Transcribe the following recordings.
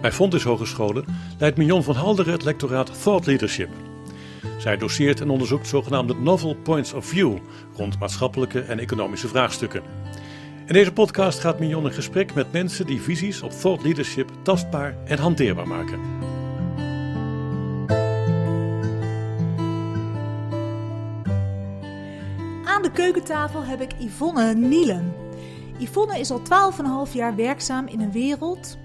Bij Fontys Hogescholen leidt Mignon van Halderen het lectoraat Thought Leadership. Zij doseert en onderzoekt zogenaamde novel points of view rond maatschappelijke en economische vraagstukken. In deze podcast gaat Mignon in gesprek met mensen die visies op thought leadership tastbaar en hanteerbaar maken. Aan de keukentafel heb ik Yvonne Nielen. Yvonne is al 12,5 jaar werkzaam in een wereld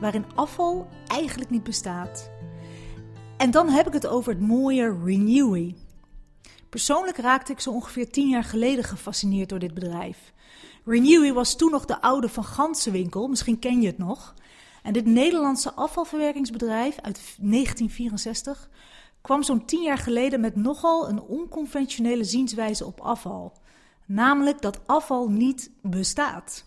waarin afval eigenlijk niet bestaat. En dan heb ik het over het mooie Renewy. Persoonlijk raakte ik zo ongeveer 10 jaar geleden gefascineerd door dit bedrijf. Renewy was toen nog de oude Van Gansenwinkel, misschien ken je het nog. En dit Nederlandse afvalverwerkingsbedrijf uit 1964 kwam zo'n 10 jaar geleden met nogal een onconventionele zienswijze op afval. Namelijk dat afval niet bestaat.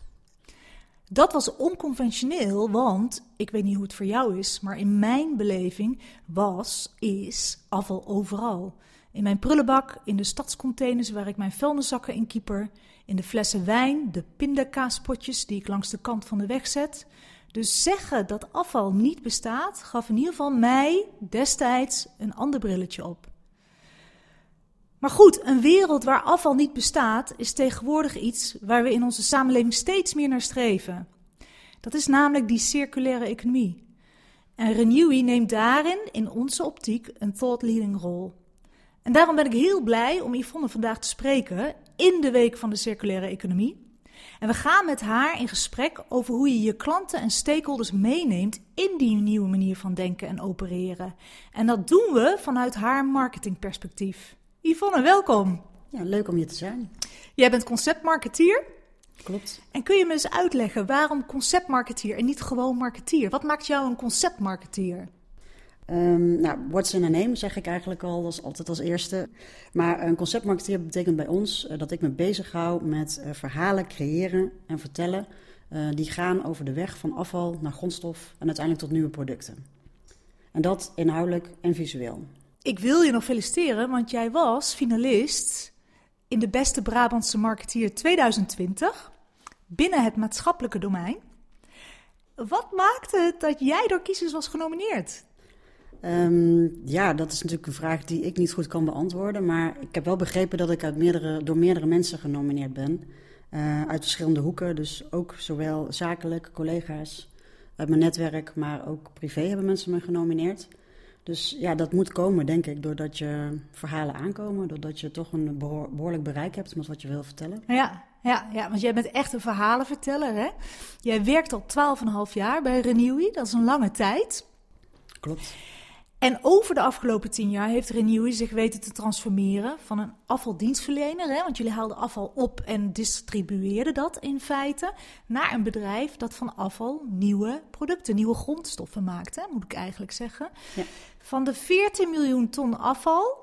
Dat was onconventioneel, want ik weet niet hoe het voor jou is, maar in mijn beleving was, is afval overal. In mijn prullenbak, in de stadscontainers waar ik mijn vuilniszakken in kieper, in de flessen wijn, de pindakaaspotjes die ik langs de kant van de weg zet. Dus zeggen dat afval niet bestaat, gaf in ieder geval mij destijds een ander brilletje op. Maar goed, een wereld waar afval niet bestaat, is tegenwoordig iets waar we in onze samenleving steeds meer naar streven. Dat is namelijk die circulaire economie. En Renewy neemt daarin in onze optiek een thought leading rol. En daarom ben ik heel blij om Yvonne vandaag te spreken in de week van de circulaire economie. En we gaan met haar in gesprek over hoe je je klanten en stakeholders meeneemt in die nieuwe manier van denken en opereren. En dat doen we vanuit haar marketingperspectief. Yvonne, welkom. Ja, leuk om je te zijn. Jij bent conceptmarketeer. Klopt. En kun je me eens uitleggen waarom conceptmarketeer en niet gewoon marketeer? Wat maakt jou een conceptmarketeer? Um, nou, what's in a name zeg ik eigenlijk al als, altijd als eerste. Maar een conceptmarketeer betekent bij ons uh, dat ik me bezighoud met uh, verhalen creëren en vertellen... Uh, die gaan over de weg van afval naar grondstof en uiteindelijk tot nieuwe producten. En dat inhoudelijk en visueel. Ik wil je nog feliciteren, want jij was finalist in de beste Brabantse marketeer 2020 binnen het maatschappelijke domein. Wat maakte het dat jij door kiezers was genomineerd? Um, ja, dat is natuurlijk een vraag die ik niet goed kan beantwoorden. Maar ik heb wel begrepen dat ik uit meerdere, door meerdere mensen genomineerd ben. Uh, uit verschillende hoeken. Dus ook zowel zakelijk, collega's uit mijn netwerk, maar ook privé hebben mensen me genomineerd. Dus ja, dat moet komen, denk ik, doordat je verhalen aankomen. Doordat je toch een behoorlijk bereik hebt met wat je wil vertellen. Ja, ja, ja, want jij bent echt een verhalenverteller, hè? Jij werkt al 12,5 jaar bij Renewy, dat is een lange tijd. Klopt. En over de afgelopen tien jaar heeft Renewy zich weten te transformeren van een afvaldienstverlener, hè, want jullie haalden afval op en distribueerden dat in feite, naar een bedrijf dat van afval nieuwe producten, nieuwe grondstoffen maakt, hè, moet ik eigenlijk zeggen. Ja. Van de 14 miljoen ton afval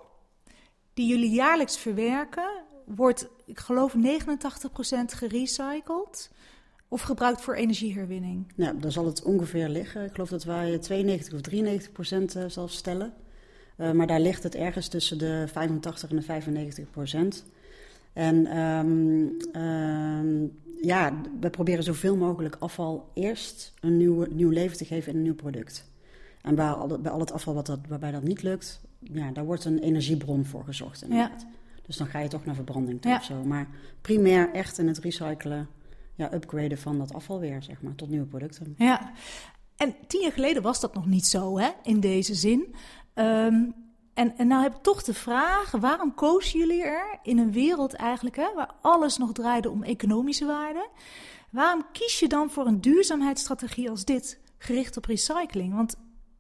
die jullie jaarlijks verwerken, wordt, ik geloof, 89% gerecycled. Of gebruikt voor energieherwinning? Nou, daar zal het ongeveer liggen. Ik geloof dat wij 92 of 93 procent uh, zelfs stellen. Uh, maar daar ligt het ergens tussen de 85 en de 95 procent. En um, um, ja, we proberen zoveel mogelijk afval eerst een nieuw, nieuw leven te geven in een nieuw product. En bij al, bij al het afval wat dat, waarbij dat niet lukt, ja, daar wordt een energiebron voor gezocht. Inderdaad. Ja. Dus dan ga je toch naar verbranding toe ja. of zo. Maar primair echt in het recyclen ja, upgraden van dat afval weer, zeg maar, tot nieuwe producten. Ja, en tien jaar geleden was dat nog niet zo, hè, in deze zin. Um, en, en nou heb ik toch de vraag, waarom kozen jullie er in een wereld eigenlijk, hè, waar alles nog draaide om economische waarde, waarom kies je dan voor een duurzaamheidsstrategie als dit, gericht op recycling? Want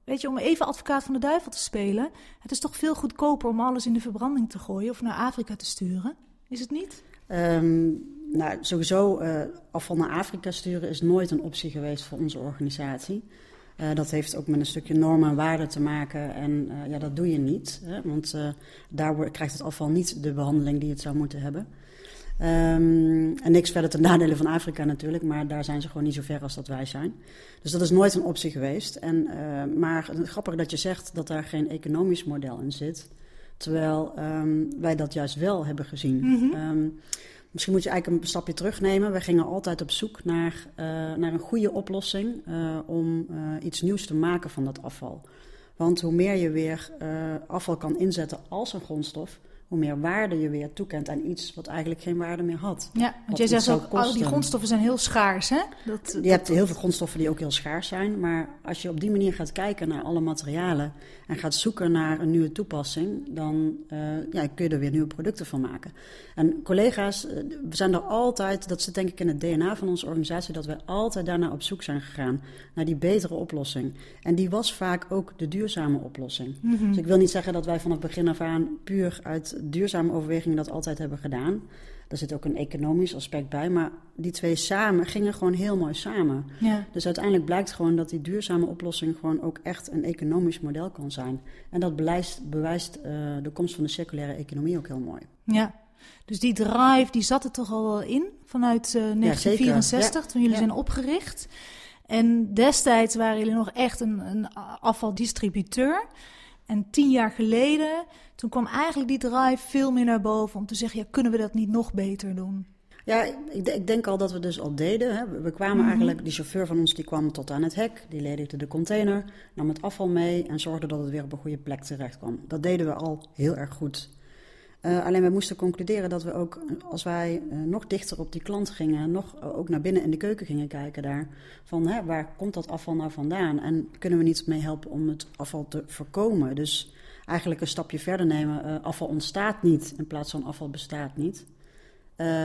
weet je, om even advocaat van de duivel te spelen, het is toch veel goedkoper om alles in de verbranding te gooien of naar Afrika te sturen, is het niet? Um, nou, sowieso afval naar Afrika sturen is nooit een optie geweest voor onze organisatie. Uh, dat heeft ook met een stukje normen en waarden te maken. En uh, ja, dat doe je niet. Hè, want daar krijgt het afval niet de behandeling die het zou moeten hebben. Um, en niks verder ten nadele van Afrika natuurlijk, maar daar zijn ze gewoon niet zo ver als dat wij zijn. Dus dat is nooit een optie geweest. En, maar grappig dat je zegt dat daar geen economisch model in zit. Terwijl um, wij dat juist wel hebben gezien. Mm -hmm. um, Misschien moet je eigenlijk een stapje terugnemen. We gingen altijd op zoek naar, uh, naar een goede oplossing uh, om iets nieuws te maken van dat afval. Want hoe meer je weer afval kan inzetten als een grondstof, hoe meer waarde je weer toekent aan iets wat eigenlijk geen waarde meer had. Ja, want jij zegt ook, al die grondstoffen zijn heel schaars, hè? Dat, je hebt heel veel grondstoffen die ook heel schaars zijn, maar als je op die manier gaat kijken naar alle materialen en gaat zoeken naar een nieuwe toepassing, dan uh, ja, kun je er weer nieuwe producten van maken. En collega's, eh, we zijn er altijd, dat zit denk ik in het DNA van onze organisatie, dat we altijd daarna op zoek zijn gegaan, naar die betere oplossing. En die was vaak ook de duurzame oplossing. Mhm. Dus ik wil niet zeggen dat wij vanaf begin af aan puur uit duurzame overwegingen dat altijd hebben gedaan. Daar zit ook een economisch aspect bij. Maar die twee samen gingen gewoon heel mooi samen. Ja. Dus uiteindelijk blijkt gewoon dat die duurzame oplossing gewoon ook echt een economisch model kan zijn. En dat bewijst, bewijst uh, de komst van de circulaire economie ook heel mooi. Ja, dus die drive die zat er toch al wel in vanuit uh, 1964 ja, toen jullie zijn opgericht. En destijds waren jullie nog echt een, een afvaldistributeur. En tien jaar geleden, toen kwam eigenlijk die drive veel meer naar boven om te zeggen, ja, kunnen we dat niet nog beter doen? Ja, ik, ik denk al dat we dus al deden. Hè. We kwamen Mhm. eigenlijk, die chauffeur van ons die kwam tot aan het hek, die ledigde de container, nam het afval mee en zorgde dat het weer op een goede plek terecht kwam. Dat deden we al heel erg goed. Uh, alleen we moesten concluderen dat we ook, als wij uh, nog dichter op die klant gingen, nog uh, ook naar binnen in de keuken gingen kijken daar, van hè, waar komt dat afval nou vandaan en kunnen we niet mee helpen om het afval te voorkomen. Dus eigenlijk een stapje verder nemen, afval ontstaat niet in plaats van afval bestaat niet.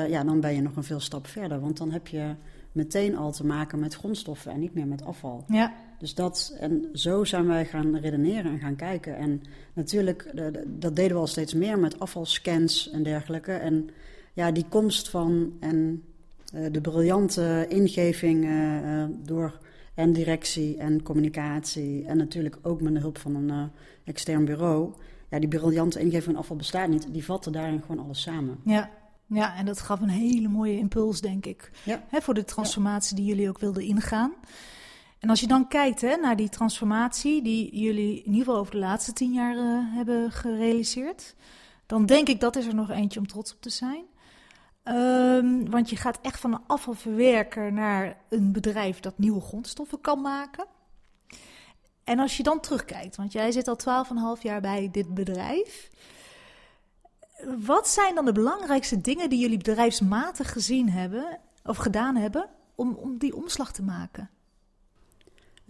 ja, dan ben je nog een veel stap verder, want dan heb je meteen al te maken met grondstoffen en niet meer met afval. Ja. Dus dat, en zo zijn wij gaan redeneren en gaan kijken. En natuurlijk, de, dat deden we al steeds meer met afvalscans en dergelijke. En ja, die komst van en uh, de briljante ingeving uh, door en directie en communicatie. En natuurlijk ook met de hulp van een extern bureau. Ja, die briljante ingeving van afval bestaat niet. Die vatten daarin gewoon alles samen. Ja. Ja, en dat gaf een hele mooie impuls, denk ik, ja. hè, voor de transformatie die jullie ook wilden ingaan. En als je dan kijkt hè, naar die transformatie die jullie in ieder geval over de laatste tien jaar uh, hebben gerealiseerd, dan denk ik dat is er nog eentje om trots op te zijn. Um, want je gaat echt van een afvalverwerker naar een bedrijf dat nieuwe grondstoffen kan maken. En als je dan terugkijkt, want jij zit al 12,5 jaar bij dit bedrijf. Wat zijn dan de belangrijkste dingen die jullie bedrijfsmatig gezien hebben of gedaan hebben om, om die omslag te maken?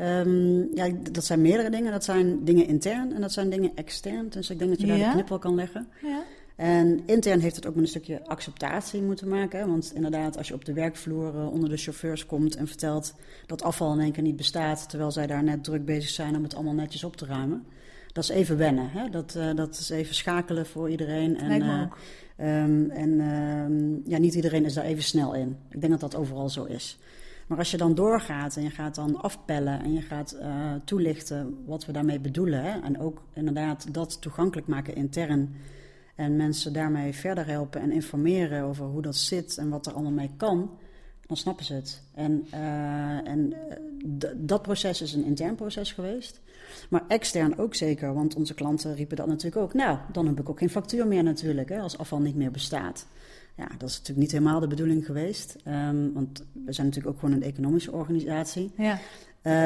Um, ja, dat zijn meerdere dingen. Dat zijn dingen intern en dat zijn dingen extern. Dus ik denk dat je daar Ja. de knip wel kan leggen. Ja. En intern heeft het ook met een stukje acceptatie moeten maken. Want inderdaad, als je op de werkvloer uh, onder de chauffeurs komt en vertelt dat afval in één keer niet bestaat, terwijl zij daar net druk bezig zijn om het allemaal netjes op te ruimen. Dat is even wennen. Hè? Dat, uh, dat is even schakelen voor iedereen. En, uh. Um, en um, ja, niet iedereen is daar even snel in. Ik denk dat dat overal zo is. Maar als je dan doorgaat en je gaat dan afpellen en je gaat uh, toelichten wat we daarmee bedoelen. Hè? En ook inderdaad dat toegankelijk maken intern. En mensen daarmee verder helpen en informeren over hoe dat zit en wat er allemaal mee kan. Dan snappen ze het. En, uh, en dat proces is een intern proces geweest. Maar extern ook zeker, want onze klanten riepen dat natuurlijk ook. Nou, dan heb ik ook geen factuur meer natuurlijk, hè, als afval niet meer bestaat. Ja, dat is natuurlijk niet helemaal de bedoeling geweest. Um, want we zijn natuurlijk ook gewoon een economische organisatie. Ja.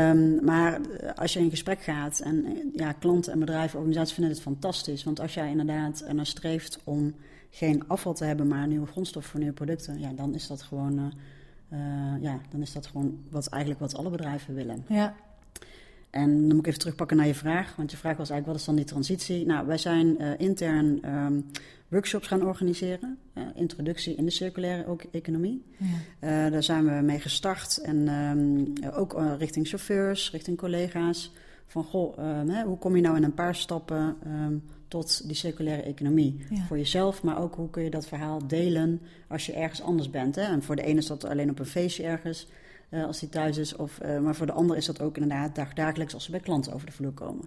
Um, maar als je in gesprek gaat en ja, klanten en bedrijven, organisaties vinden het fantastisch. Want als jij inderdaad ernaar streeft om geen afval te hebben, maar nieuwe grondstof voor nieuwe producten, ja, dan is dat gewoon, uh, uh, ja, dan is dat gewoon wat, eigenlijk wat alle bedrijven willen. Ja. En dan moet ik even terugpakken naar je vraag. Want je vraag was eigenlijk, wat is dan die transitie? Nou, wij zijn uh, intern um, workshops gaan organiseren. Uh, introductie in de circulaire ook economie. Ja. Uh, daar zijn we mee gestart. En um, ook richting chauffeurs, richting collega's. Van, goh, hè, hoe kom je nou in een paar stappen um, tot die circulaire economie? Ja. Voor jezelf, maar ook hoe kun je dat verhaal delen als je ergens anders bent. Hè? En voor de ene is dat alleen op een feestje ergens... Uh, als die thuis is. Of, uh, maar voor de ander is dat ook inderdaad dag, dagelijks als ze bij klanten over de vloer komen.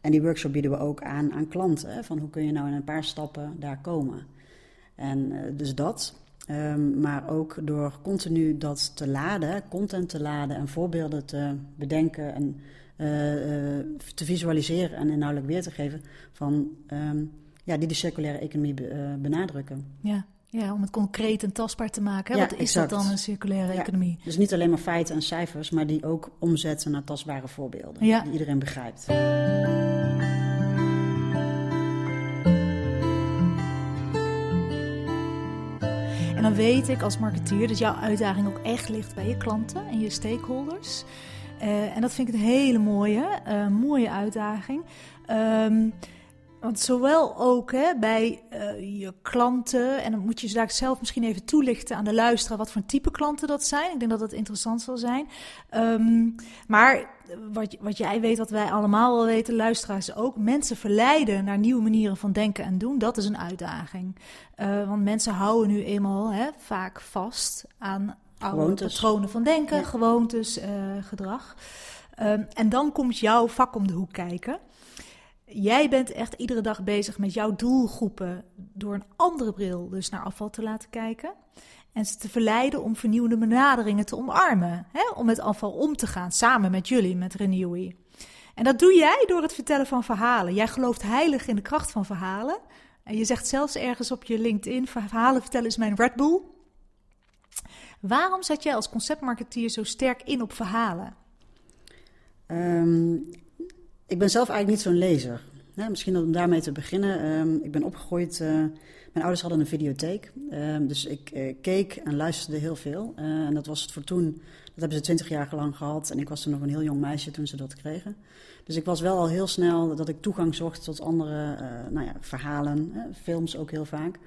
En die workshop bieden we ook aan aan klanten. Hè, van hoe kun je nou in een paar stappen daar komen. En uh, dus dat. Um, maar ook door continu dat te laden, content te laden en voorbeelden te bedenken en te visualiseren en inhoudelijk weer te geven van um, ja, die de circulaire economie be, benadrukken. Ja. Ja, om het concreet en tastbaar te maken. Hè? Ja, Wat is dat dan, een circulaire Ja. economie? Dus niet alleen maar feiten en cijfers, maar die ook omzetten naar tastbare voorbeelden. Ja. Die iedereen begrijpt. En dan weet ik als marketeer dat jouw uitdaging ook echt ligt bij je klanten en je stakeholders. Eh, en dat vind ik een hele mooie, eh, mooie uitdaging. Ehm, want zowel ook hè, bij eh, je klanten, en dan moet je daar zelf misschien even toelichten aan de luisteraar wat voor type klanten dat zijn. Ik denk dat dat interessant zal zijn. Ehm, maar wat, wat jij weet, wat wij allemaal wel weten, luisteraars ook, mensen verleiden naar nieuwe manieren van denken en doen, dat is een uitdaging. Eh, want mensen houden nu eenmaal hè, vaak vast aan oude Gewoontes. patronen van denken, Ja. gewoontes, eh, gedrag. Ehm, en dan komt jouw vak om de hoek kijken. Jij bent echt iedere dag bezig met jouw doelgroepen door een andere bril dus naar afval te laten kijken. En ze te verleiden om vernieuwende benaderingen te omarmen. Hè? Om met afval om te gaan, samen met jullie, met Renewy. En dat doe jij door het vertellen van verhalen. Jij gelooft heilig in de kracht van verhalen. En je zegt zelfs ergens op je LinkedIn: verhalen vertellen is mijn Red Bull. Waarom zet jij als conceptmarketeer zo sterk in op verhalen? Ehm, ik ben zelf eigenlijk niet zo'n lezer. Misschien om daarmee te beginnen. Ehm, ik ben opgegroeid. eh, mijn ouders hadden een videotheek. Ehm, dus ik eh, keek en luisterde heel veel. Eh, en dat was het voor toen. Dat hebben ze twintig jaar lang gehad. En ik was toen nog een heel jong meisje toen ze dat kregen. Dus ik was wel al heel snel dat ik toegang zocht tot andere nou ja, verhalen. films ook heel vaak.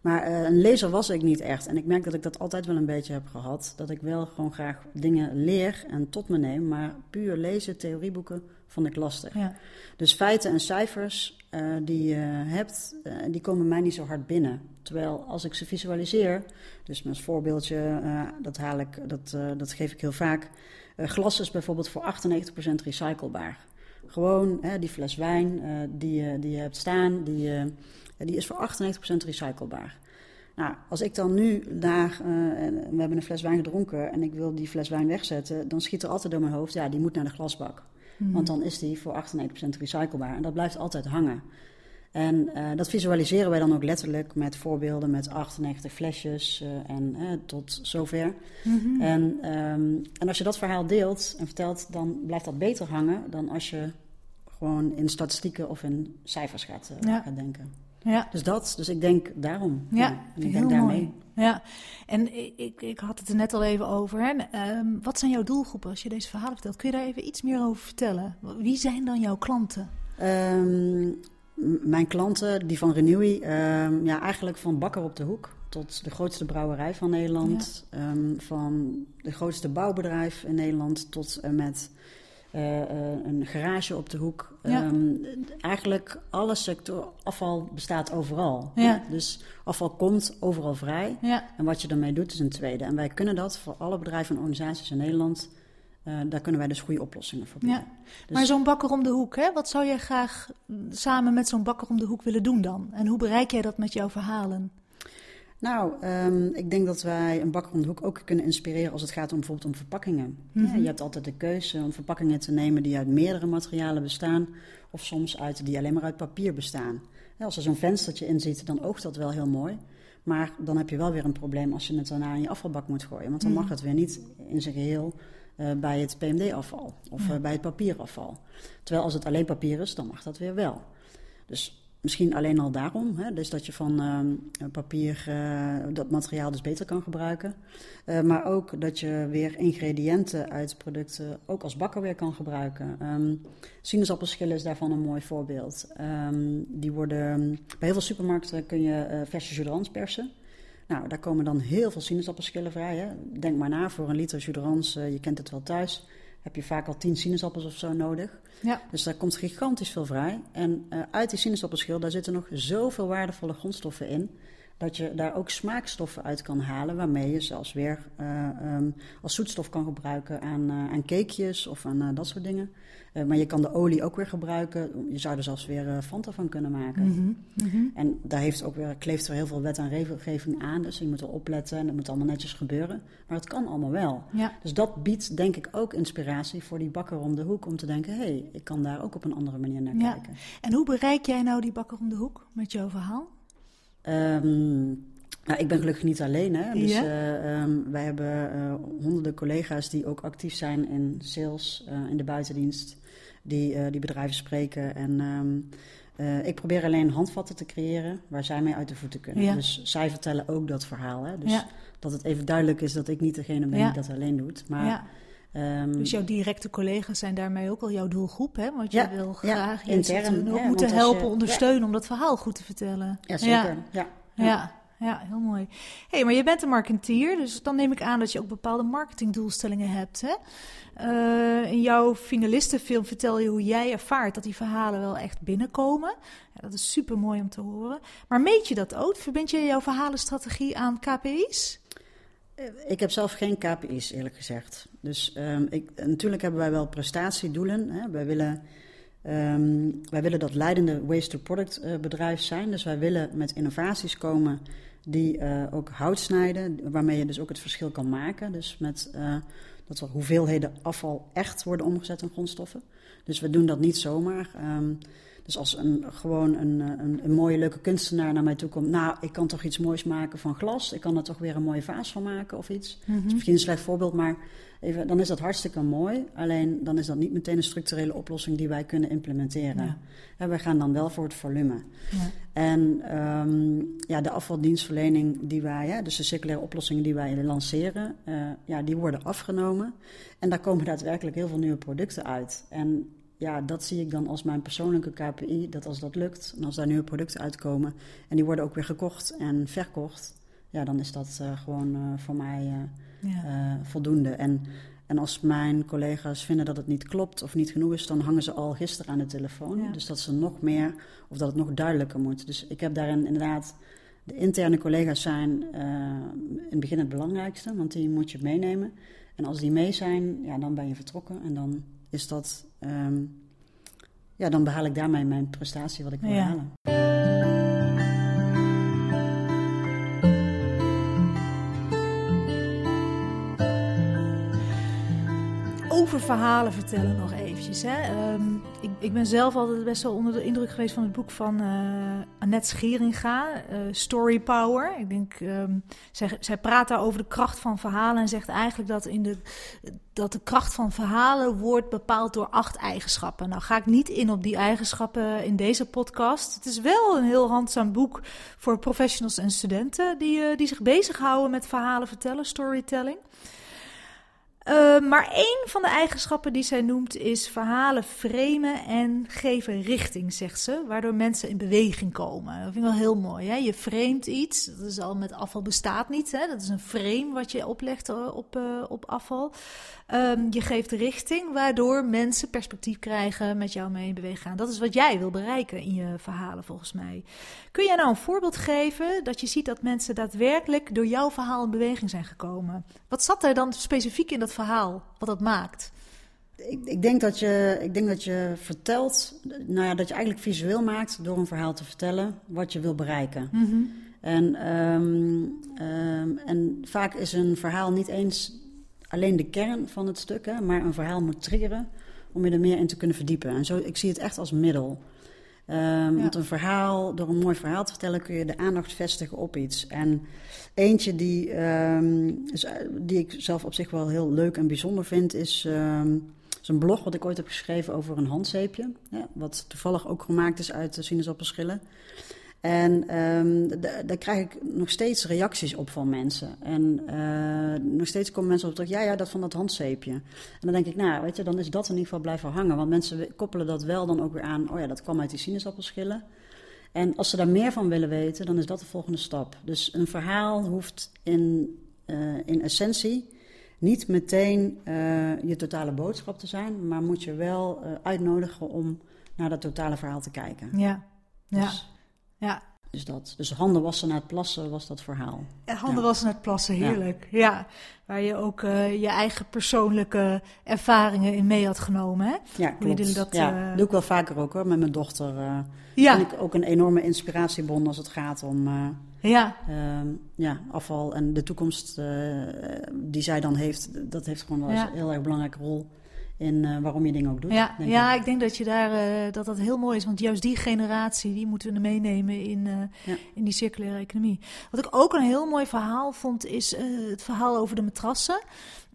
Maar een lezer was ik niet echt. En ik merk dat ik dat altijd wel een beetje heb gehad. Dat ik wel gewoon graag dingen leer en tot me neem. Maar puur lezen, theorieboeken, vond ik lastig. Ja. Dus feiten en cijfers eh, die je hebt, eh, die komen mij niet zo hard binnen. Terwijl als ik ze visualiseer, dus met als voorbeeldje, eh, dat, haal ik, dat, dat geef ik heel vaak. Glas is bijvoorbeeld voor 98% recyclebaar. Gewoon hè, die fles wijn die, je- die je hebt staan, die, die is voor 98% recyclebaar. Nou, als ik dan nu daar, we hebben een fles wijn gedronken en ik wil die fles wijn wegzetten, dan schiet er altijd door mijn hoofd, ja, die moet naar de glasbak. Want dan is die voor 98% recyclebaar en dat blijft altijd hangen. En eh, dat visualiseren wij dan ook letterlijk met voorbeelden met 98 flesjes eh, en eh, tot zover. Mhm. En, ehm, en als je dat verhaal deelt en vertelt, dan blijft dat beter hangen dan als je gewoon in statistieken of in cijfers gaat, Ja. gaat denken. Ja. Dus dat, dus ik denk daarom. Ja, ik denk daarmee. mooi. Ja, en ik, ik, had het er net al even over. Hè. Ehm, wat zijn jouw doelgroepen als je deze verhalen vertelt? Kun je daar even iets meer over vertellen? Wie zijn dan jouw klanten? Ehm, mijn klanten, die van Renewy, ehm, ja, eigenlijk van bakker op de hoek tot de grootste brouwerij van Nederland. Van de grootste bouwbedrijf in Nederland tot en met eh, eh, een garage op de hoek. Ja. Ehm, eigenlijk alle sector afval bestaat overal. Ja. Dus afval komt overal vrij. En wat je daarmee doet is een tweede. En wij kunnen dat voor alle bedrijven en organisaties in Nederland. eh, daar kunnen wij dus goede oplossingen voor bieden. ja. Dus- maar zo'n bakker om de hoek, hè? wat zou jij graag samen met zo'n bakker om de hoek willen doen dan? En hoe bereik jij dat met jouw verhalen? Nou, ehm, ik denk dat wij een bakker om de hoek ook kunnen inspireren als het gaat om bijvoorbeeld om verpakkingen. Mhm. Ja, je hebt altijd de keuze om verpakkingen te nemen die uit meerdere materialen bestaan, of soms uit die alleen maar uit papier bestaan. Ja, als er zo'n venstertje in zit, dan oogt dat wel heel mooi. Maar dan heb je wel weer een probleem als je het daarna in je afvalbak moet gooien. Want dan Mhm. mag het weer niet in zijn geheel eh, bij het PMD-afval of Ja. eh, bij het papierafval. Terwijl als het alleen papier is, dan mag dat weer wel. Dus misschien alleen al daarom. Hè? Dus dat je van ehm, papier eh, dat materiaal dus beter kan gebruiken. Eh, maar ook dat je weer ingrediënten uit producten ook als bakker weer kan gebruiken. Ehm sinaasappelschillen is daarvan een mooi voorbeeld. Ehm, die worden, bij heel veel supermarkten kun je eh verse jus persen. Nou, daar komen dan heel veel sinaasappelschillen vrij. Hè? Denk maar na, voor een liter eh, je kent het wel thuis, heb je vaak al 10 sinaasappels of zo nodig. Ja, Dus daar komt gigantisch veel vrij. En eh, uit die sinaasappelschil, daar zitten nog zoveel waardevolle grondstoffen in. Dat je daar ook smaakstoffen uit kan halen, waarmee je zelfs weer eh, ehm, als zoetstof kan gebruiken aan, eh, aan cakejes of aan eh, dat soort dingen. Maar je kan de olie ook weer gebruiken. Je zou er zelfs weer Fanta van kunnen maken. Mhm, mhm. En daar heeft ook weer, kleeft er heel veel wet en regelgeving aan. Dus je moet er opletten en dat moet allemaal netjes gebeuren. Maar het kan allemaal wel. ja. Dus dat biedt denk ik ook inspiratie voor die bakker om de hoek. Om te denken, hé, hey, ik kan daar ook op een andere manier naar Ja. kijken. En hoe bereik jij nou die bakker om de hoek met jouw verhaal? Nou, ik ben gelukkig niet alleen. Hè? Dus eh, ehm, wij hebben eh, honderden collega's die ook actief zijn in sales, eh, in de buitendienst, die, die bedrijven spreken. En ehm, eh, ik probeer alleen handvatten te creëren waar zij mee uit de voeten kunnen. Dus zij vertellen ook dat verhaal. Hè? Dus dat het even duidelijk is dat ik niet degene ben die dat alleen doet. Maar, ja. ehm, Dus jouw directe collega's zijn daarmee ook al jouw doelgroep, hè? Want Ja, je wil ja, graag je intern, ook ja, moeten je- helpen, ondersteunen om dat verhaal goed te vertellen. ja, zeker. Ja. Ja. Ja, ja, heel mooi. hey, maar je bent een marketeer, dus dan neem ik aan dat je ook bepaalde marketingdoelstellingen hebt. Hè? Eh, in jouw finalistenfilm vertel je hoe jij ervaart dat die verhalen wel echt binnenkomen. Ja, dat is super mooi om te horen. Maar meet je dat ook? Verbind je jouw verhalenstrategie aan KPI's? Ik heb zelf geen KPI's, eerlijk gezegd. Dus ehm, ik, natuurlijk hebben wij wel prestatiedoelen. Hè. Wij, willen, ehm, wij willen dat leidende waste-to-product eh, bedrijf zijn. Dus wij willen met innovaties komen die eh, ook hout snijden, waarmee je dus ook het verschil kan maken. Dus met eh, dat er hoeveelheden afval echt worden omgezet in grondstoffen. Dus we doen dat niet zomaar. Ehm, dus als een, gewoon een, eh, een, een mooie, leuke kunstenaar naar mij toe komt. Nou, ik kan toch iets moois maken van glas. Ik kan er toch weer een mooie vaas van maken of iets. Dat is misschien een slecht voorbeeld, maar even, dan is dat hartstikke mooi. Alleen dan is dat niet meteen een structurele oplossing die wij kunnen implementeren. Ja. En wij gaan dan wel voor het volume. Ja. En ehm, ja, de afvaldienstverlening die wij, hè, dus de circulaire oplossingen die wij lanceren, eh, ja, die worden afgenomen. En daar komen daadwerkelijk heel veel nieuwe producten uit. En ja, dat zie ik dan als mijn persoonlijke KPI, dat als dat lukt en als daar nieuwe producten uitkomen en die worden ook weer gekocht en verkocht, ja, dan is dat eh, gewoon eh, voor mij eh, Ja. voldoende. En, en als mijn collega's vinden dat het niet klopt of niet genoeg is, dan hangen ze al gisteren aan de telefoon. Ja. Dus dat ze nog meer of dat het nog duidelijker moet. Dus ik heb daarin inderdaad. De interne collega's zijn in het begin het belangrijkste, want die moet je meenemen. En als die mee zijn, ja, dan ben je vertrokken en dan is dat. Ehm, ja, dan behaal ik daarmee mijn prestatie wat ik wil Ja. halen. Over verhalen vertellen nog Ehm, ik, ik ben zelf altijd best wel onder de indruk geweest van het boek van eh Annette Scheringa, eh, Story Power. Ik denk, ehm, zij, zij praat daar over de kracht van verhalen en zegt eigenlijk dat, in de, dat de kracht van verhalen wordt bepaald door acht eigenschappen. Nou ga ik niet in op die eigenschappen in deze podcast. Het is wel een heel handzaam boek voor professionals en studenten die, eh, die zich bezighouden met verhalen vertellen, storytelling. Uh, maar één van de eigenschappen die zij noemt is verhalen framen en geven richting, zegt ze, waardoor mensen in beweging komen. Dat vind ik wel heel mooi. Hè? Je framet iets, dat is al met afval bestaat niet. Hè? Dat is een frame wat je oplegt uh, op, uh, op afval. Um, je geeft richting, waardoor mensen perspectief krijgen, met jou mee in beweging gaan. Dat is wat jij wil bereiken in je verhalen, volgens mij. Kun jij nou een voorbeeld geven dat je ziet dat mensen daadwerkelijk door jouw verhaal in beweging zijn gekomen? Wat zat er dan specifiek in dat verhaal, wat dat maakt? Ik, ik, denk dat je, ik denk dat je vertelt, nou ja, dat je eigenlijk visueel maakt door een verhaal te vertellen wat je wil bereiken. Mm -hmm. en, um, um, en vaak is een verhaal niet eens alleen de kern van het stuk, hè, maar een verhaal moet triggeren om je er meer in te kunnen verdiepen. En zo, ik zie het echt als middel. Um, ja. Want een verhaal, door een mooi verhaal te vertellen, kun je de aandacht vestigen op iets. En eentje die, um, is, die ik zelf op zich wel heel leuk en bijzonder vind, is, um, is een blog wat ik ooit heb geschreven over een handzeepje. Ja, wat toevallig ook gemaakt is uit sinaasappelschillen. En daar krijg ik nog steeds reacties op van mensen. En uh, nog steeds komen mensen op terug, ja, ja, dat van dat handzeepje. En dan denk ik, nou, weet je, dan is dat in ieder geval blijven hangen. Want mensen koppelen dat wel dan ook weer aan, oh ja, dat kwam uit die sinaasappelschillen. En als ze daar meer van willen weten, dan is dat de volgende stap. Dus een verhaal hoeft in, uh, in essentie niet meteen uh, je totale boodschap te zijn, maar moet je wel uitnodigen om naar dat totale verhaal te kijken. Ja, ja. Dus, ja. Dus, dat. dus handen wassen na het plassen was dat verhaal. Handen ja. wassen na het plassen, heerlijk. Ja, ja. waar je ook uh, je eigen persoonlijke ervaringen in mee had genomen. Hè? Ja, klopt. Dat, ja, uh... doe ik wel vaker ook hoor, met mijn dochter. Uh, ja. Vind ik ook een enorme inspiratiebron als het gaat om ja. ja, afval en de toekomst die zij dan heeft. Dat heeft gewoon wel een heel erg belangrijke rol in eh, waarom je dingen ook doet. Ja, denk ja ik. ik denk dat, je daar, eh, dat dat heel mooi is. Want juist die generatie, die moeten we meenemen in, eh, Ja. in die circulaire economie. Wat ik ook een heel mooi verhaal vond, is het verhaal over de matrassen.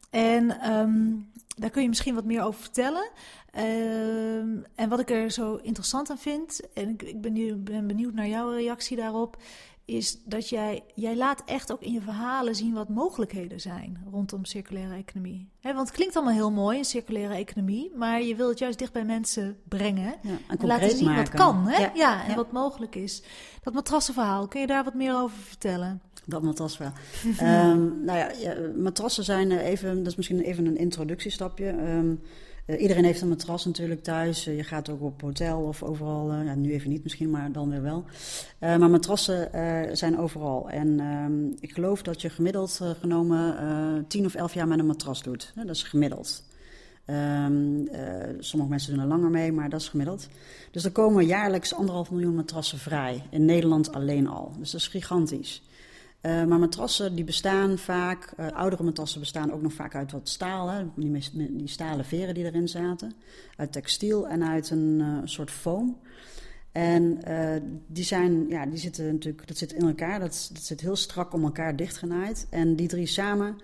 En ehm, daar kun je misschien wat meer over vertellen. Ehm, en wat ik er zo interessant aan vind, en ik, ik ben, ben benieuwd naar jouw reactie daarop, is dat jij, jij laat echt ook in je verhalen zien wat mogelijkheden zijn rondom circulaire economie. Want het klinkt allemaal heel mooi, een circulaire economie, maar je wil het juist dicht bij mensen brengen. Ja, en laten zien maken. wat kan, hè? Ja, Ja, en ja. wat mogelijk is. Dat matrassenverhaal, kun je daar wat meer over vertellen? Dat matras wel. Ehm, nou ja, matrassen zijn eh, even, dat is misschien even een introductiestapje. Ehm, eh, iedereen heeft een matras natuurlijk thuis. Eh, je gaat ook op hotel of overal. eh, ja, nu even niet misschien, maar dan weer wel. Eh, maar matrassen eh, zijn overal. En ehm, ik geloof dat je gemiddeld eh, genomen eh 10 of 11 jaar met een matras doet. Dat is gemiddeld. Ehm, eh, sommige mensen doen er langer mee, maar dat is gemiddeld. Dus er komen jaarlijks anderhalf miljoen matrassen vrij. In Nederland alleen al. Dus dat is gigantisch. Eh, maar matrassen die bestaan vaak, eh, oudere matrassen bestaan ook nog vaak uit wat staal. Hè, die, die stalen veren die erin zaten. Uit textiel en uit een eh, soort foam. En die, zijn, ja, die zitten natuurlijk, dat zit in elkaar, dat, dat zit heel strak om elkaar dichtgenaaid. En die drie samen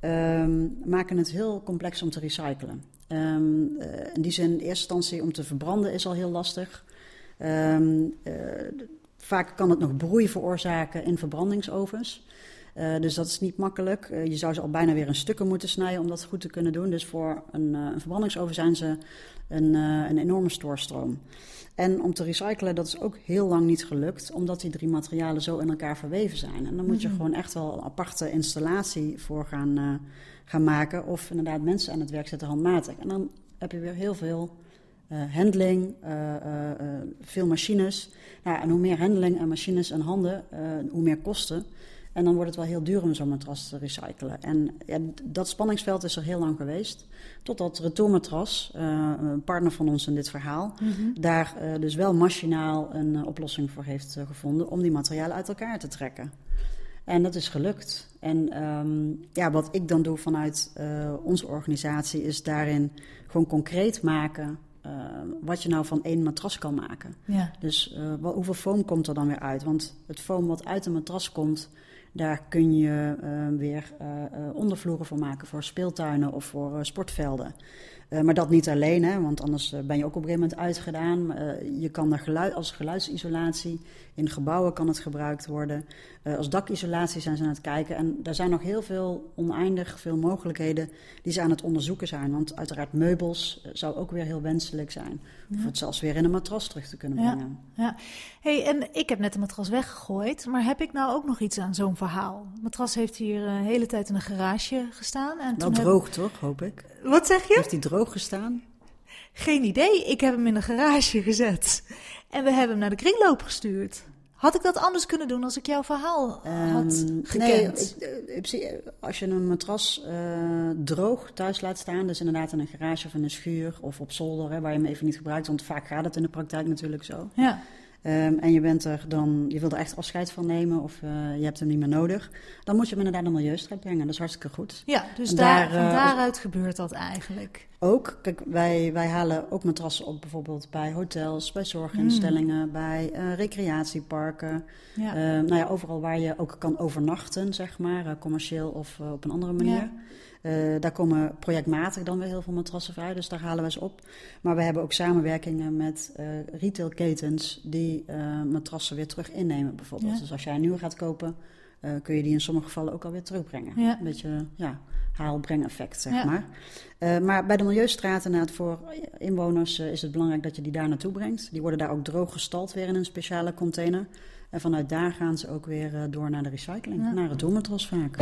ehm, maken het heel complex om te recyclen. Eh, in die zin, in eerste instantie om te verbranden is al heel lastig. Eh, vaak kan het nog broei veroorzaken in verbrandingsovens. Eh, dus dat is niet makkelijk. Eh, je zou ze al bijna weer in stukken moeten snijden om dat goed te kunnen doen. Dus voor een, eh, een verbrandingsoven zijn ze een, een enorme stoorstroom. En om te recyclen, dat is ook heel lang niet gelukt, omdat die drie materialen zo in elkaar verweven zijn. En dan moet je Mhm. gewoon echt wel een aparte installatie voor gaan, gaan maken. Of inderdaad mensen aan het werk zetten handmatig. En dan heb je weer heel veel handling, eh, eh, eh, veel machines. Nou, en hoe meer handling en machines en handen, eh, hoe meer kosten. En dan wordt het wel heel duur om zo'n matras te recyclen. En ja, dat spanningsveld is er heel lang geweest. Totdat Retourmatras, eh een partner van ons in dit verhaal, daar eh, dus wel machinaal een eh, oplossing voor heeft eh, gevonden om die materialen uit elkaar te trekken. En dat is gelukt. En ehm, ja, wat ik dan doe vanuit eh, onze organisatie is daarin gewoon concreet maken eh, wat je nou van één matras kan maken. Ja. Dus eh, wel, hoeveel foam komt er dan weer uit? Want het foam wat uit een matras komt, daar kun je eh, weer eh, eh, ondervloeren voor maken voor speeltuinen of voor eh, sportvelden. Eh, maar dat niet alleen, hè, want anders eh, ben je ook op een gegeven moment uitgedaan. Eh, je kan er geluid, als geluidsisolatie, in gebouwen kan het gebruikt worden. Eh, als dakisolatie zijn ze aan het kijken. En daar zijn nog heel veel, oneindig veel mogelijkheden die ze aan het onderzoeken zijn. Want uiteraard meubels eh, zou ook weer heel wenselijk zijn. Of het zelfs weer in een matras terug te kunnen brengen. Ja. Hey, en ik heb net de matras weggegooid, maar heb ik nou ook nog iets aan zo'n verhaal? Het matras heeft hier een hele tijd in een garage gestaan. En Wel toen heb- droog toch, hoop ik? Wat zeg je? Heeft hij droog gestaan? Geen idee. Ik heb hem in de garage gezet. En we hebben hem naar de kringloop gestuurd. Had ik dat anders kunnen doen als ik jouw verhaal had Ehm, gekend? Nee, eh, zie- als je een matras eh, droog thuis laat staan, dus inderdaad in een garage of in een schuur of op zolder, hè, waar je hem even niet gebruikt, want vaak gaat het in de praktijk natuurlijk zo. Ja. Ehm, en je bent er dan, je wil er echt afscheid van nemen of eh, je hebt hem niet meer nodig, dan moet je hem inderdaad naar milieustrijd brengen. Dat is hartstikke goed. ja, dus En daar, daar, van eh, daaruit gebeurt dat eigenlijk. Ook, kijk, wij, wij halen ook matrassen op bijvoorbeeld bij hotels, bij zorginstellingen, bij eh, recreatieparken. Ja. Eh, nou ja, overal waar je ook kan overnachten, zeg maar, commercieel of op een andere manier. Ja. Eh, daar komen projectmatig dan weer heel veel matrassen vrij, dus daar halen we ze op. Maar we hebben ook samenwerkingen met eh retailketens die eh, matrassen weer terug innemen, bijvoorbeeld. Ja. Dus als jij een nieuwe gaat kopen, kun je die in sommige gevallen ook alweer terugbrengen. Ja. Een beetje ja, haal-breng-effect, zeg Ja. maar. Maar bij de milieustraten, inderdaad, voor inwoners is het belangrijk dat je die daar naartoe brengt. Die worden daar ook droog gestald weer in een speciale container. En vanuit daar gaan ze ook weer door naar de recycling, Ja. naar het doelmatras vaak.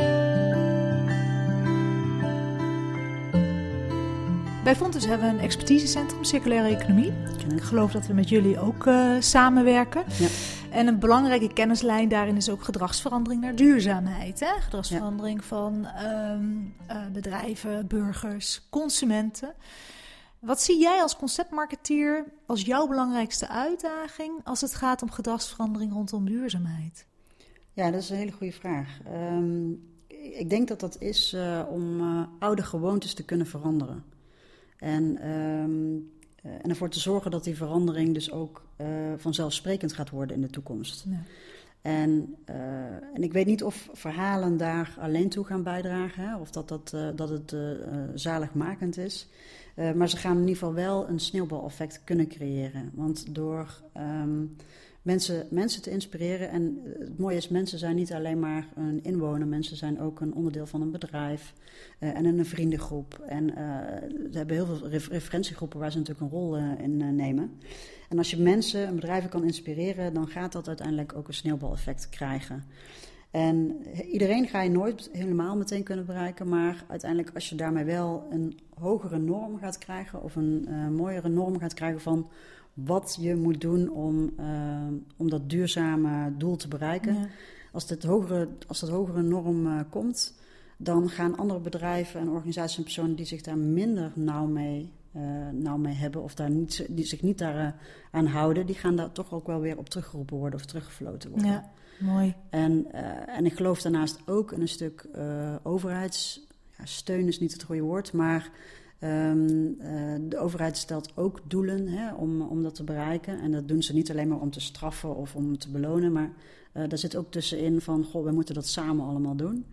Bij Fontes hebben we een expertisecentrum circulaire economie. Ik geloof dat we met jullie ook eh, samenwerken. Ja. En een belangrijke kennislijn daarin is ook gedragsverandering naar duurzaamheid. Hè? Gedragsverandering van ehm, eh, bedrijven, burgers, consumenten. Wat zie jij als conceptmarketeer als jouw belangrijkste uitdaging als het gaat om gedragsverandering rondom duurzaamheid? Ja, dat is een hele goede vraag. Ehm, ik denk dat dat is eh, om oude gewoontes te kunnen veranderen. En, ehm, en ervoor te zorgen dat die verandering dus ook vanzelfsprekend gaat worden in de toekomst. Ja. En, en ik weet niet of verhalen daar alleen toe gaan bijdragen, hè, of dat, dat, dat het zaligmakend is. maar ze gaan in ieder geval wel een sneeuwbaleffect kunnen creëren. Want door ehm, mensen, mensen te inspireren. En het mooie is, mensen zijn niet alleen maar een inwoner, mensen zijn ook een onderdeel van een bedrijf uh, en een vriendengroep. En uh, ze hebben heel veel referentiegroepen waar ze natuurlijk een rol in nemen. En als je mensen en bedrijven kan inspireren, dan gaat dat uiteindelijk ook een sneeuwbaleffect krijgen. En iedereen ga je nooit helemaal meteen kunnen bereiken, maar uiteindelijk als je daarmee wel een hogere norm gaat krijgen of een mooiere norm gaat krijgen van wat je moet doen om, uh, om dat duurzame doel te bereiken. Als, dit hogere, als dat hogere norm uh, komt, dan gaan andere bedrijven en organisaties en personen die zich daar minder nauw mee, uh, nauw mee hebben of daar niet, die zich niet daar aan houden, die gaan daar toch ook wel weer op teruggeroepen worden of teruggefloten worden. Ja, mooi. En, en ik geloof daarnaast ook in een stuk overheidssteun is niet het goede woord, maar Um, uh, de overheid stelt ook doelen hè, om, om dat te bereiken. En dat doen ze niet alleen maar om te straffen of om te belonen, maar uh, daar zit ook tussenin van, goh, we moeten dat samen allemaal doen.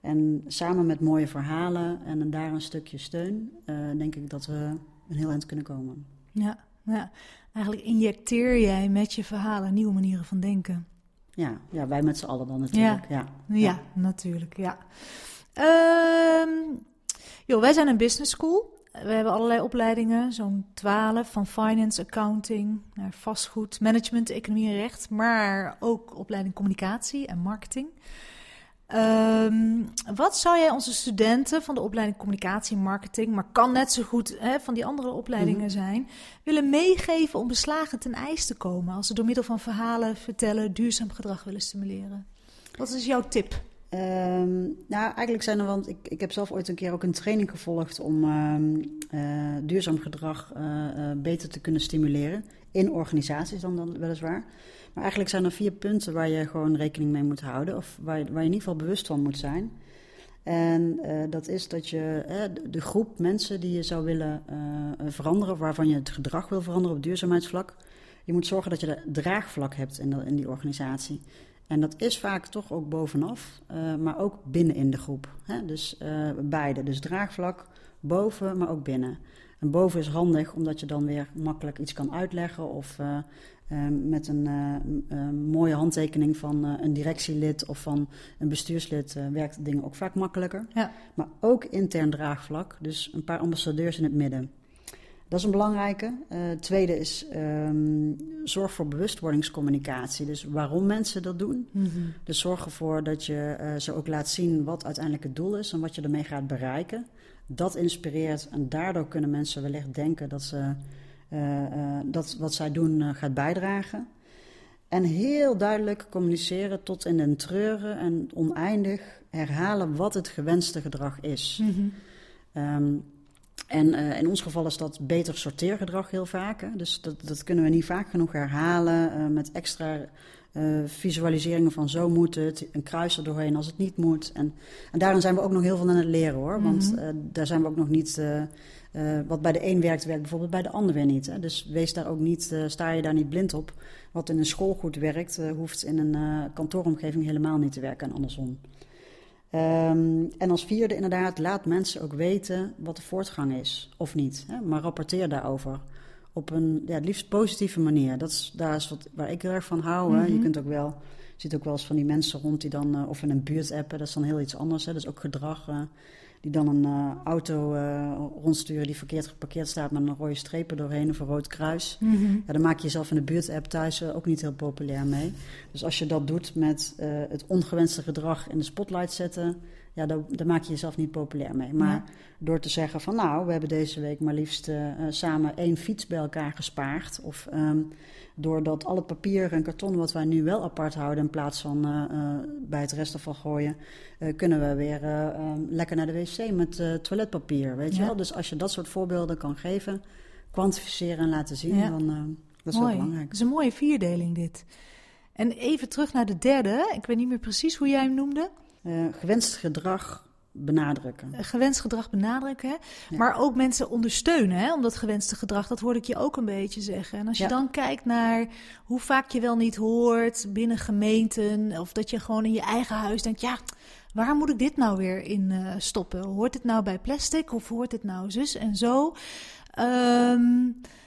En samen met mooie verhalen en daar een stukje steun, uh, denk ik dat we een heel eind kunnen komen. Ja, ja, eigenlijk injecteer jij met je verhalen nieuwe manieren van denken. Ja, ja wij met z'n allen dan natuurlijk. Ja, ja, ja. natuurlijk, ja. Um, Joh, wij zijn een business school. We hebben allerlei opleidingen, zo'n twaalf, van finance, accounting, naar vastgoed, management, economie en recht, maar ook opleiding communicatie en marketing. Um, wat zou jij onze studenten van de opleiding communicatie en marketing, maar kan net zo goed hè, van die andere opleidingen mhm. zijn, willen meegeven om beslagen ten ijs te komen als ze door middel van verhalen vertellen duurzaam gedrag willen stimuleren? Wat is jouw tip? Um, nou, eigenlijk zijn er, want ik, ik heb zelf ooit een keer ook een training gevolgd om uh, uh, duurzaam gedrag uh, beter te kunnen stimuleren. In organisaties dan, dan weliswaar. Maar eigenlijk zijn er vier punten waar je gewoon rekening mee moet houden. Of waar, waar je in ieder geval bewust van moet zijn. En dat is dat je de groep mensen die je zou willen veranderen, waarvan je het gedrag wil veranderen op duurzaamheidsvlak. Je moet zorgen dat je de draagvlak hebt in, in die organisatie. En dat is vaak toch ook bovenaf, uh, maar ook binnen in de groep. Hè? Dus uh, beide. Dus draagvlak boven, maar ook binnen. En boven is handig omdat je dan weer makkelijk iets kan uitleggen of uh, met een mooie handtekening van een directielid of van een bestuurslid werkt dingen ook vaak makkelijker. Ja. Maar ook intern draagvlak, dus een paar ambassadeurs in het midden. Dat is een belangrijke. Uh, tweede is um, zorg voor bewustwordingscommunicatie. Dus waarom mensen dat doen. Mm -hmm. Dus zorg ervoor dat je uh, ze ook laat zien wat uiteindelijk het doel is en wat je ermee gaat bereiken. Dat inspireert en daardoor kunnen mensen wellicht denken dat, ze, uh, dat wat zij doen gaat bijdragen. En heel duidelijk communiceren tot in den treuren en oneindig herhalen wat het gewenste gedrag is. Mm -hmm. um, en uh, in ons geval is dat beter sorteergedrag heel vaak. Hè? Dus dat, dat kunnen we niet vaak genoeg herhalen uh, met extra uh, visualiseringen van zo moet het, een kruis er doorheen als het niet moet. En, en daarin zijn we ook nog heel veel aan het leren hoor. Want mm -hmm. daar zijn we ook nog niet. wat bij de een werkt, werkt bijvoorbeeld bij de ander weer niet. Hè? Dus wees daar ook niet, sta je daar niet blind op. Wat in een school goed werkt, hoeft in een kantooromgeving helemaal niet te werken en andersom. Um, en als vierde inderdaad, laat mensen ook weten wat de voortgang is of niet. Hè? Maar rapporteer daarover op een ja, het liefst positieve manier. Dat is, daar is wat, waar ik heel erg van hou. Mm -hmm. Je mhm. kunt ook wel, je ziet ook wel eens van die mensen rond die dan, uh, of in een buurt appen, dat is dan heel iets anders. Hè? Dat is ook gedrag. Uh, die dan een uh, auto uh, rondsturen die verkeerd geparkeerd staat met een rode strepen doorheen of een rood kruis. Mm -hmm. ja, dan maak je jezelf in de buurt-app thuis uh, ook niet heel populair mee. Dus als je dat doet met het ongewenste gedrag in de spotlight zetten, ja, daar, daar, maak je jezelf niet populair mee. Maar ja. door te zeggen van nou, we hebben deze week maar liefst samen één fiets bij elkaar gespaard. Of um, doordat al het papier en karton wat wij nu wel apart houden in plaats van uh, uh, bij het restafval gooien, kunnen we weer lekker naar de wc met toiletpapier. Weet ja. je wel? Dus als je dat soort voorbeelden kan geven, kwantificeren en laten zien, ja. dan dat is Mooi. wel belangrijk. Dat is een mooie vierdeling dit. En even terug naar de derde. Ik weet niet meer precies hoe jij hem noemde. Gewenst gedrag benadrukken. Gewenst gedrag benadrukken, hè? maar ook mensen ondersteunen hè, om dat gewenste gedrag. Dat hoorde ik je ook een beetje zeggen. En als je Ja. dan kijkt naar hoe vaak je wel niet hoort binnen gemeenten, of dat je gewoon in je eigen huis denkt, ja, waar moet ik dit nou weer in eh, stoppen? Hoort dit nou bij plastic of hoort dit nou zus en zo? Ehm, w-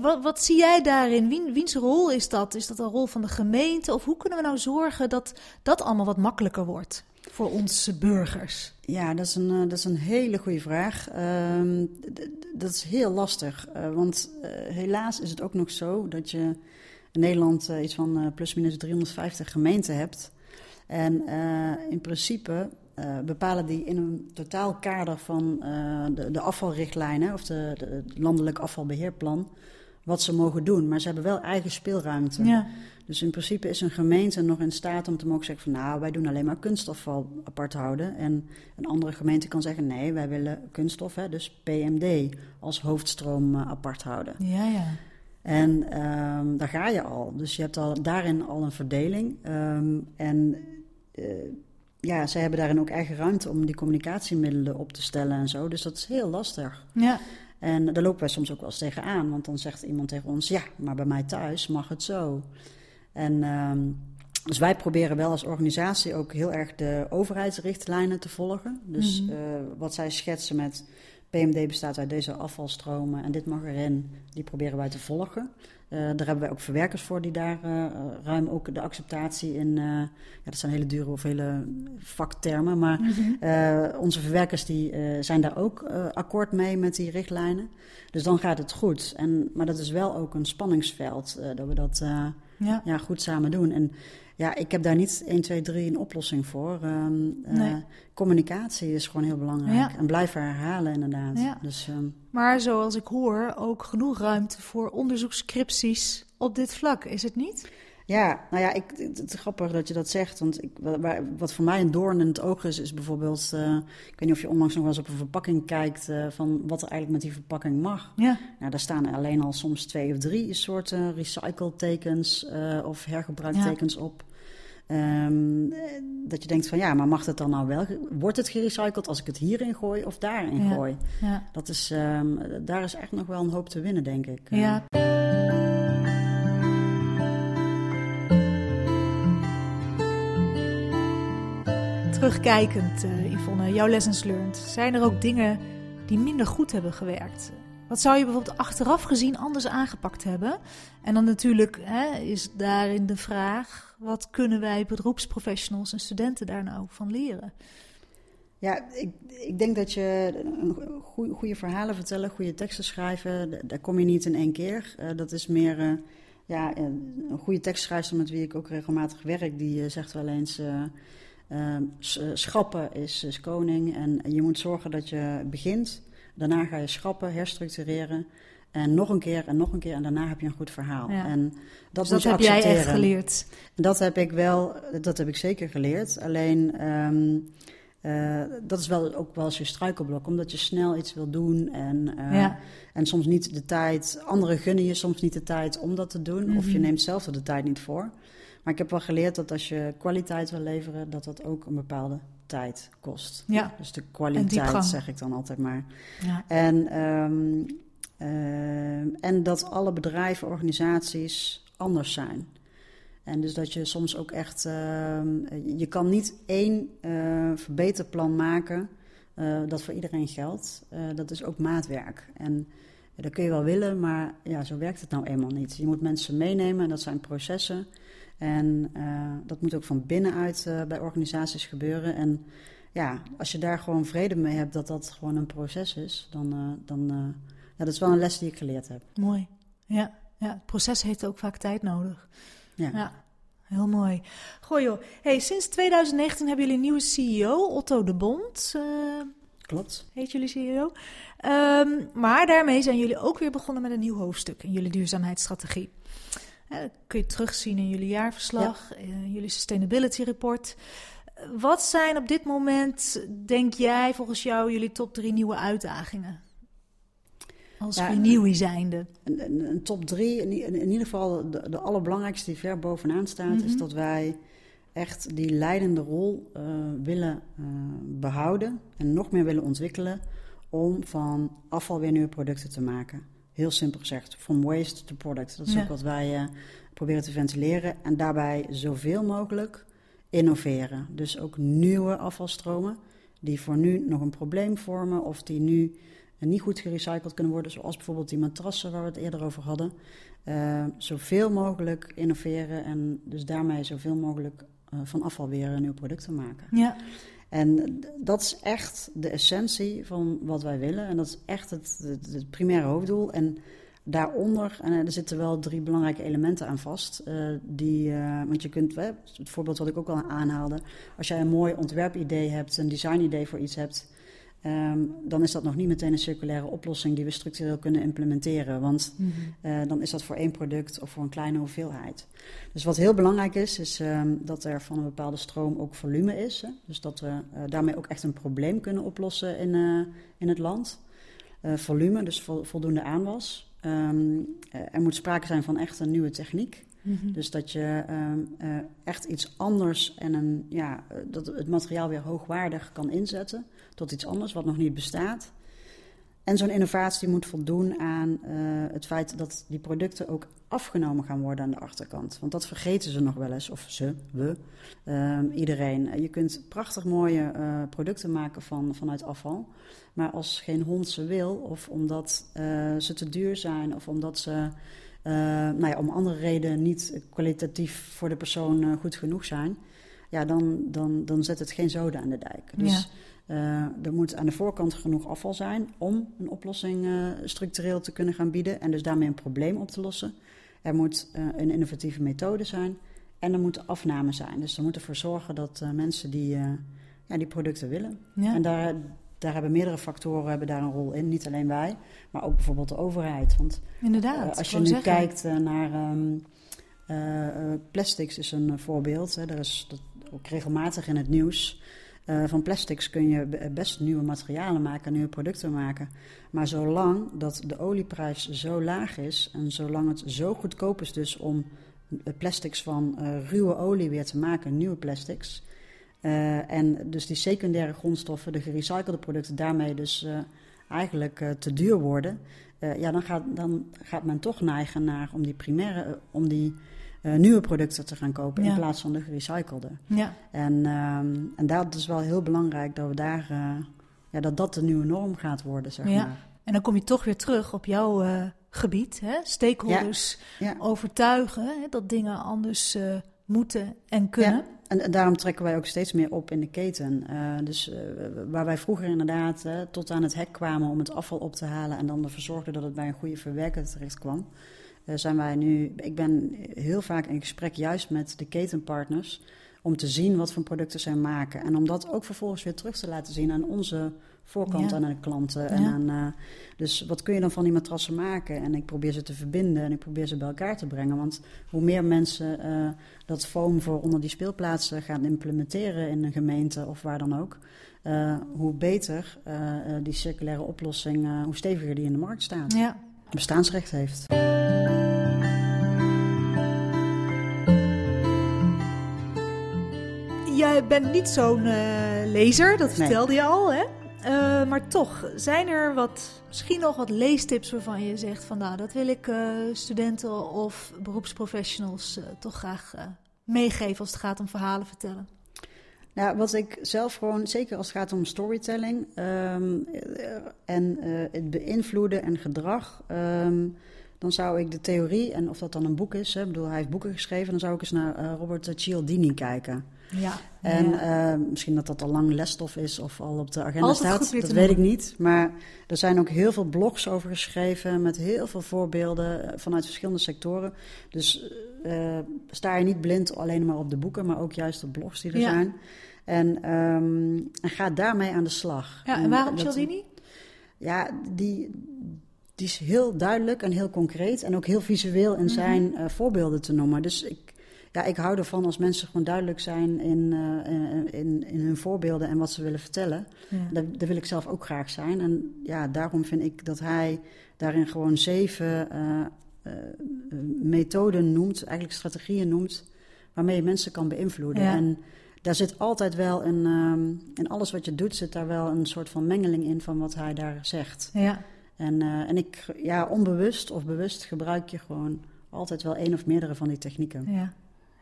wat, wat zie jij daarin? Wien, wiens rol is dat? Is dat een rol van de gemeente? Of hoe kunnen we nou zorgen dat dat allemaal wat makkelijker wordt voor onze burgers? Ja, dat is een, eh, dat is een hele goede vraag. Ehm, dat is heel lastig. eh, want eh, helaas is het ook nog zo dat je in Nederland eh, iets van eh, plusminus 350 gemeenten hebt. En eh, in principe eh, bepalen die in een totaal kader van eh, de, de afvalrichtlijnen of de, de het landelijk afvalbeheerplan wat ze mogen doen. Maar ze hebben wel eigen speelruimte. Ja. Dus in principe is een gemeente nog in staat om te mogen zeggen van nou, wij doen alleen maar kunstafval apart houden. En een andere gemeente kan zeggen nee, wij willen kunststof, hè, dus PMD, als hoofdstroom eh, apart houden. Ja, ja. En ehm, daar ga je al. Dus je hebt al, daarin al een verdeling. Ehm, en ja, zij hebben daarin ook eigen ruimte om die communicatiemiddelen op te stellen en zo. Dus dat is heel lastig. Ja, En daar lopen wij soms ook wel eens tegenaan. Want dan zegt iemand tegen ons: Ja, maar bij mij thuis mag het zo. En ehm, dus wij proberen wel als organisatie ook heel erg de overheidsrichtlijnen te volgen. Dus Mhm. eh, wat zij schetsen met PMD bestaat uit deze afvalstromen en dit mag erin, die proberen wij te volgen. Eh, daar hebben wij ook verwerkers voor die daar eh, ruim ook de acceptatie in. eh, ja, dat zijn hele dure of hele vaktermen, maar eh, onze verwerkers die, zijn daar ook akkoord mee met die richtlijnen. Dus dan gaat het goed. En, maar dat is wel ook een spanningsveld, dat we dat ja. ja, goed samen doen. En ja, ik heb daar niet 1, 2, 3 een oplossing voor. Ehm, eh, communicatie is gewoon heel belangrijk. Ja. En blijven herhalen inderdaad. Ja. Dus ehm, Maar zoals ik hoor, ook genoeg ruimte voor onderzoekscripties op dit vlak, is het niet? Ja, nou ja, ik, het, het is grappig dat je dat zegt. Want ik, wat voor mij een doorn in het oog is, is bijvoorbeeld... eh, ik weet niet of je onlangs nog wel eens op een verpakking kijkt... eh, van wat er eigenlijk met die verpakking mag. Ja. Nou, daar staan alleen al soms twee of drie soorten recycletekens eh of hergebruiktekens op. Ehm, eh, dat je denkt van ja, maar mag het dan nou wel? Wordt het gerecycled als ik het hierin gooi of daarin Ja. gooi? Ja. Dat is, ehm, daar is echt nog wel een hoop te winnen, denk ik. Ja. Terugkijkend, eh, Yvonne, jouw lessons learned. Zijn er ook dingen die minder goed hebben gewerkt? Wat zou je bijvoorbeeld achteraf gezien anders aangepakt hebben? En dan natuurlijk hè, is daarin de vraag: wat kunnen wij beroepsprofessionals en studenten daar nou van leren? Ja, ik, ik denk dat je goede, verhalen vertellen, goede teksten schrijven, daar kom je niet in één keer. Eh, dat is meer, eh, ja, een goede tekstschrijver met wie ik ook regelmatig werk, die eh, zegt wel eens, eh, eh, s- eh, schrappen is, is koning en je moet zorgen dat je begint. Daarna ga je schrappen, herstructureren en nog een keer en nog een keer en daarna heb je een goed verhaal. Ja. En dat Dus dat heb jij echt geleerd. Dat heb ik wel, dat heb ik zeker geleerd. Alleen, ehm, eh, dat is wel ook wel eens je struikelblok, omdat je snel iets wil doen en, eh, Ja. en soms niet de tijd, anderen gunnen je soms niet de tijd om dat te doen, of je Mhm. neemt zelf er de tijd niet voor. Maar ik heb wel geleerd dat als je kwaliteit wil leveren, dat dat ook een bepaalde tijd kost. Ja. Dus de kwaliteit, zeg ik dan altijd maar. Ja. En, ehm, ehm, en dat alle bedrijven, organisaties anders zijn. En dus dat je soms ook echt. ehm, je kan niet één eh, verbeterplan maken eh, dat voor iedereen geldt. Eh, dat is ook maatwerk. En dat kun je wel willen, maar ja, zo werkt het nou eenmaal niet. Je moet mensen meenemen en dat zijn processen. En eh, dat moet ook van binnenuit eh, bij organisaties gebeuren. En ja, als je daar gewoon vrede mee hebt dat dat gewoon een proces is, dan, eh, dan ja, dat is wel een les die ik geleerd heb. Mooi. Ja, ja, het proces heeft ook vaak tijd nodig. Ja. Ja, heel mooi. Goh joh. Hey, sinds 2019 hebben jullie een nieuwe CEO, Otto de Bond. Klopt. heet jullie CEO. Ehm, maar daarmee zijn jullie ook weer begonnen met een nieuw hoofdstuk in jullie duurzaamheidsstrategie. Eh, dat kun je terugzien in jullie jaarverslag, in jullie sustainability report. Eh, Wat zijn op dit moment, denk jij, volgens jou, jullie top drie nieuwe uitdagingen? Als Ja, renewie zijnde. Een, een, een top drie, in, ieder geval de, de allerbelangrijkste die ver bovenaan staat, Mhm. is dat wij echt die leidende rol uh, willen uh, behouden en nog meer willen ontwikkelen om van afval weer nieuwe producten te maken. Heel simpel gezegd, from waste to product. Dat is ook wat wij uh, proberen te ventileren en daarbij zoveel mogelijk innoveren. Dus ook nieuwe afvalstromen die voor nu nog een probleem vormen of die nu niet goed gerecycled kunnen worden, zoals bijvoorbeeld die matrassen waar we het eerder over hadden. Uh, zoveel mogelijk innoveren en dus daarmee zoveel mogelijk uh, van afval weer een nieuw product te maken. Ja. En dat is echt de essentie van wat wij willen. En dat is echt het, het, primaire hoofddoel. En daaronder, en er zitten wel drie belangrijke elementen aan vast. Uh, die, uh, want je kunt, het voorbeeld wat ik ook al aanhaalde. Als jij een mooi ontwerpidee hebt, een designidee voor iets hebt. Um, dan is dat nog niet meteen een circulaire oplossing die we structureel kunnen implementeren. Want mm -hmm. uh, dan is dat voor één product of voor een kleine hoeveelheid. Dus wat heel belangrijk is, is um, dat er van een bepaalde stroom ook volume is. Hè? Dus dat we uh, daarmee ook echt een probleem kunnen oplossen in, uh, in het land. volume, dus vo voldoende aanwas. Um, er moet sprake zijn van echt een nieuwe techniek. Mm -hmm. Dus dat je uh, echt iets anders en een, ja, dat het materiaal weer hoogwaardig kan inzetten tot iets anders wat nog niet bestaat. En zo'n innovatie moet voldoen aan uh, het feit dat die producten ook afgenomen gaan worden aan de achterkant. Want dat vergeten ze nog wel eens, of ze, we, uh, iedereen. Je kunt prachtig mooie uh, producten maken van, vanuit afval. Maar als geen hond ze wil, of omdat ze te duur zijn, of omdat ze nou ja, om andere redenen niet kwalitatief voor de persoon goed genoeg zijn, ja, dan, dan, dan zet het geen zoden aan de dijk. Dus ja. Uh, er moet aan de voorkant genoeg afval zijn om een oplossing uh, structureel te kunnen gaan bieden en dus daarmee een probleem op te lossen. Er moet uh, een innovatieve methode zijn en er moet afname zijn. Dus we moeten ervoor zorgen dat mensen die, ja, die producten willen. Ja. En daar, daar hebben meerdere factoren hebben daar een rol in. Niet alleen wij, maar ook bijvoorbeeld de overheid. Want Inderdaad, als je nu zeggen. kijkt naar um, plastics is een voorbeeld. Hè. Er is dat ook regelmatig in het nieuws. Uh, van plastics kun je best nieuwe materialen maken, nieuwe producten maken. Maar zolang dat de olieprijs zo laag is en zolang het zo goedkoop is dus om plastics van uh, ruwe olie weer te maken, nieuwe plastics. En dus die secundaire grondstoffen, de gerecyclede producten, daarmee dus eigenlijk te duur worden. ja, dan gaat, dan gaat men toch neigen naar om die primaire, om die uh, nieuwe producten te gaan kopen Ja. in plaats van de gerecyclede. Ja, En, ehm, en dat is wel heel belangrijk dat we daar, eh, ja, dat dat de nieuwe norm gaat worden, zeg Ja. maar. en dan kom je toch weer terug op jouw eh, gebied. Hè? Stakeholders Ja. overtuigen hè, dat dingen anders eh, moeten en kunnen. Ja, en, en daarom trekken wij ook steeds meer op in de keten. Eh, dus eh, waar wij vroeger inderdaad eh, tot aan het hek kwamen om het afval op te halen en dan ervoor zorgden dat het bij een goede verwerker terecht kwam, eh, zijn wij nu. Ik ben heel vaak in gesprek juist met de ketenpartners om te zien wat voor producten zij maken en om dat ook vervolgens weer terug te laten zien aan onze voorkant Ja. en aan de klanten. En Ja. aan, eh, dus wat kun je dan van die matrassen maken? En ik probeer ze te verbinden en ik probeer ze bij elkaar te brengen. Want hoe meer mensen eh, dat foam voor onder die speelplaatsen gaan implementeren in een gemeente of waar dan ook, eh, hoe beter eh, eh, die circulaire oplossing, eh, hoe steviger die in de markt staat. Ja. Bestaansrecht heeft. Jij bent niet zo'n eh, lezer, dat Nee. vertelde je al, hè? Eh, maar toch, zijn er wat, misschien nog wat leestips waarvan je zegt van nou, dat wil ik eh, studenten of beroepsprofessionals toch graag meegeven als het gaat om verhalen vertellen? Nou, wat ik zelf gewoon, zeker als het gaat om storytelling ehm, eh, en eh, het beïnvloeden en gedrag, ehm, dan zou ik de theorie, en of dat dan een boek is, hè, ik bedoel, hij heeft boeken geschreven, dan zou ik eens naar eh, Robert Cialdini kijken. Ja. En ja. eh, misschien dat dat al lang lesstof is of al op de agenda Altijd staat, dat weet ik niet. Maar er zijn ook heel veel blogs over geschreven met heel veel voorbeelden eh, vanuit verschillende sectoren. Dus eh, sta je niet blind alleen maar op de boeken, maar ook juist de blogs die er Ja. zijn. En, ehm, en ga daarmee aan de slag. ja, en waarom Cialdini? Ja, die, die is heel duidelijk en heel concreet en ook heel visueel in Mhm. zijn voorbeelden te noemen. Dus ik, ja, ik hou ervan als mensen gewoon duidelijk zijn in, eh, in, in, in hun voorbeelden en wat ze willen vertellen. Ja. Daar, daar wil ik zelf ook graag zijn. En ja, daarom vind ik dat hij daarin gewoon zeven eh, eh, methoden noemt, eigenlijk strategieën noemt, waarmee je mensen kan beïnvloeden. Ja. En daar zit altijd wel een, ehm, in alles wat je doet, zit daar wel een soort van mengeling in van wat hij daar zegt. Ja. En, en ik, ja, onbewust of bewust gebruik je gewoon altijd wel één of meerdere van die technieken. ja.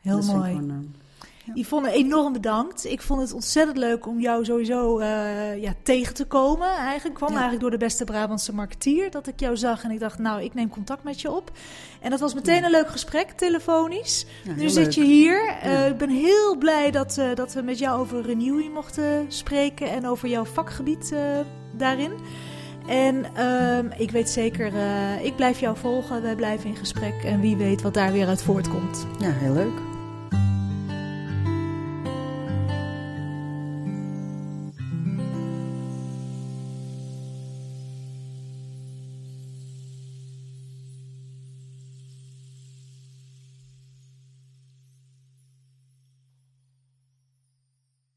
Heel Dat vind ik mooi. gewoon, eh, Yvonne, enorm bedankt. Ik vond het ontzettend leuk om jou sowieso eh, ja, tegen te komen. Eigenlijk kwam Ja. eigenlijk door de beste Brabantse marketeer dat ik jou zag. En ik dacht, nou, ik neem contact met je op. En dat was meteen een leuk gesprek, telefonisch. nu zit leuk. je hier. Eh, ik ben heel blij dat, dat we met jou over Renewing mochten spreken. En over jouw vakgebied daarin. En ehm, ik weet zeker, ik blijf jou volgen. Wij blijven in gesprek. En wie weet wat daar weer uit voortkomt. Ja, heel leuk.